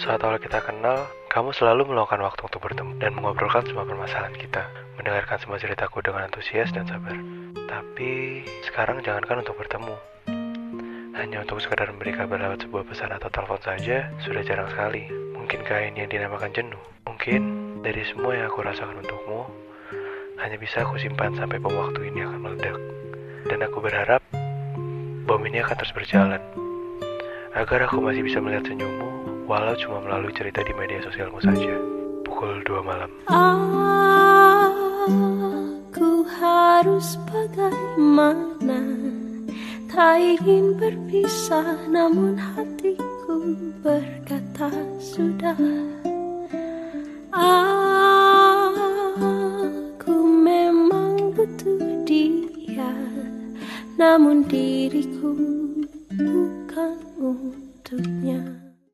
Saat awal kita kenal, kamu selalu meluangkan waktu untuk bertemu dan mengobrolkan semua permasalahan kita, mendengarkan semua ceritaku dengan antusias dan sabar. Tapi sekarang jangankan untuk bertemu. Hanya untuk sekadar memberi kabar lewat sebuah pesan atau telepon saja sudah jarang sekali. Mungkinkah ini yang dinamakan jenuh? Mungkin dari semua yang aku rasakan untukmu, hanya bisa aku simpan sampai bom waktu ini akan meledak. Dan aku berharap bom ini akan terus berjalan. Agar aku masih bisa melihat senyummu walau cuma melalui cerita di media sosialmu saja. Pukul 2 malam. Aku harus bagaimana Tak ingin berpisah namun hatiku berkata sudah Aku memang butuh dia Namun diriku bukan